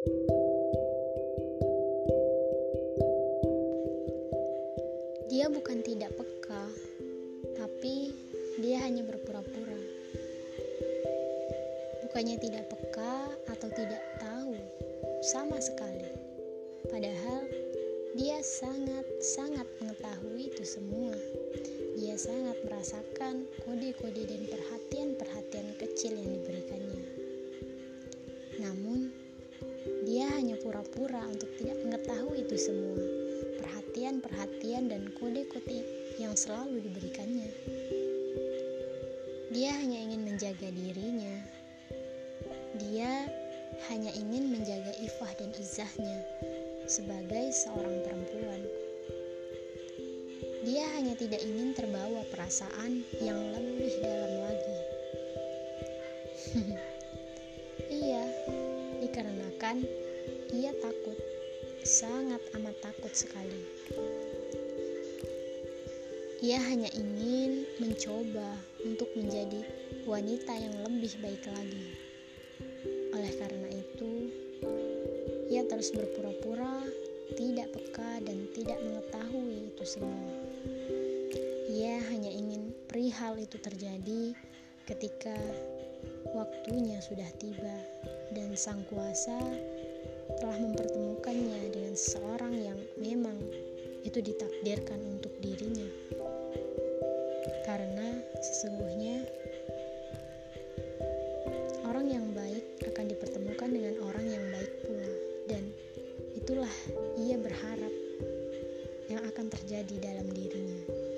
Dia bukan tidak peka, tapi dia hanya berpura-pura. Bukannya tidak peka atau tidak tahu sama sekali. Padahal dia sangat-sangat mengetahui itu semua. Dia sangat merasakan kode-kode dan perhatian-perhatian kecil yang diberikannya. Namun, dia hanya pura-pura untuk tidak mengetahui itu semua perhatian-perhatian dan kode-kode yang selalu diberikannya. Dia hanya ingin menjaga dirinya. Dia hanya ingin menjaga ifah dan izahnya sebagai seorang perempuan. Dia hanya tidak ingin terbawa perasaan yang lebih dalam lagi. iya, dikarenakan ia takut sangat amat takut sekali. Ia hanya ingin mencoba untuk menjadi wanita yang lebih baik lagi. Oleh karena itu, ia terus berpura-pura tidak peka dan tidak mengetahui itu semua. Ia hanya ingin perihal itu terjadi ketika waktunya sudah tiba dan sang kuasa telah mempertemukannya dengan seorang yang memang itu ditakdirkan untuk dirinya. Karena sesungguhnya orang yang baik akan dipertemukan dengan orang yang baik pula dan itulah ia berharap yang akan terjadi dalam dirinya.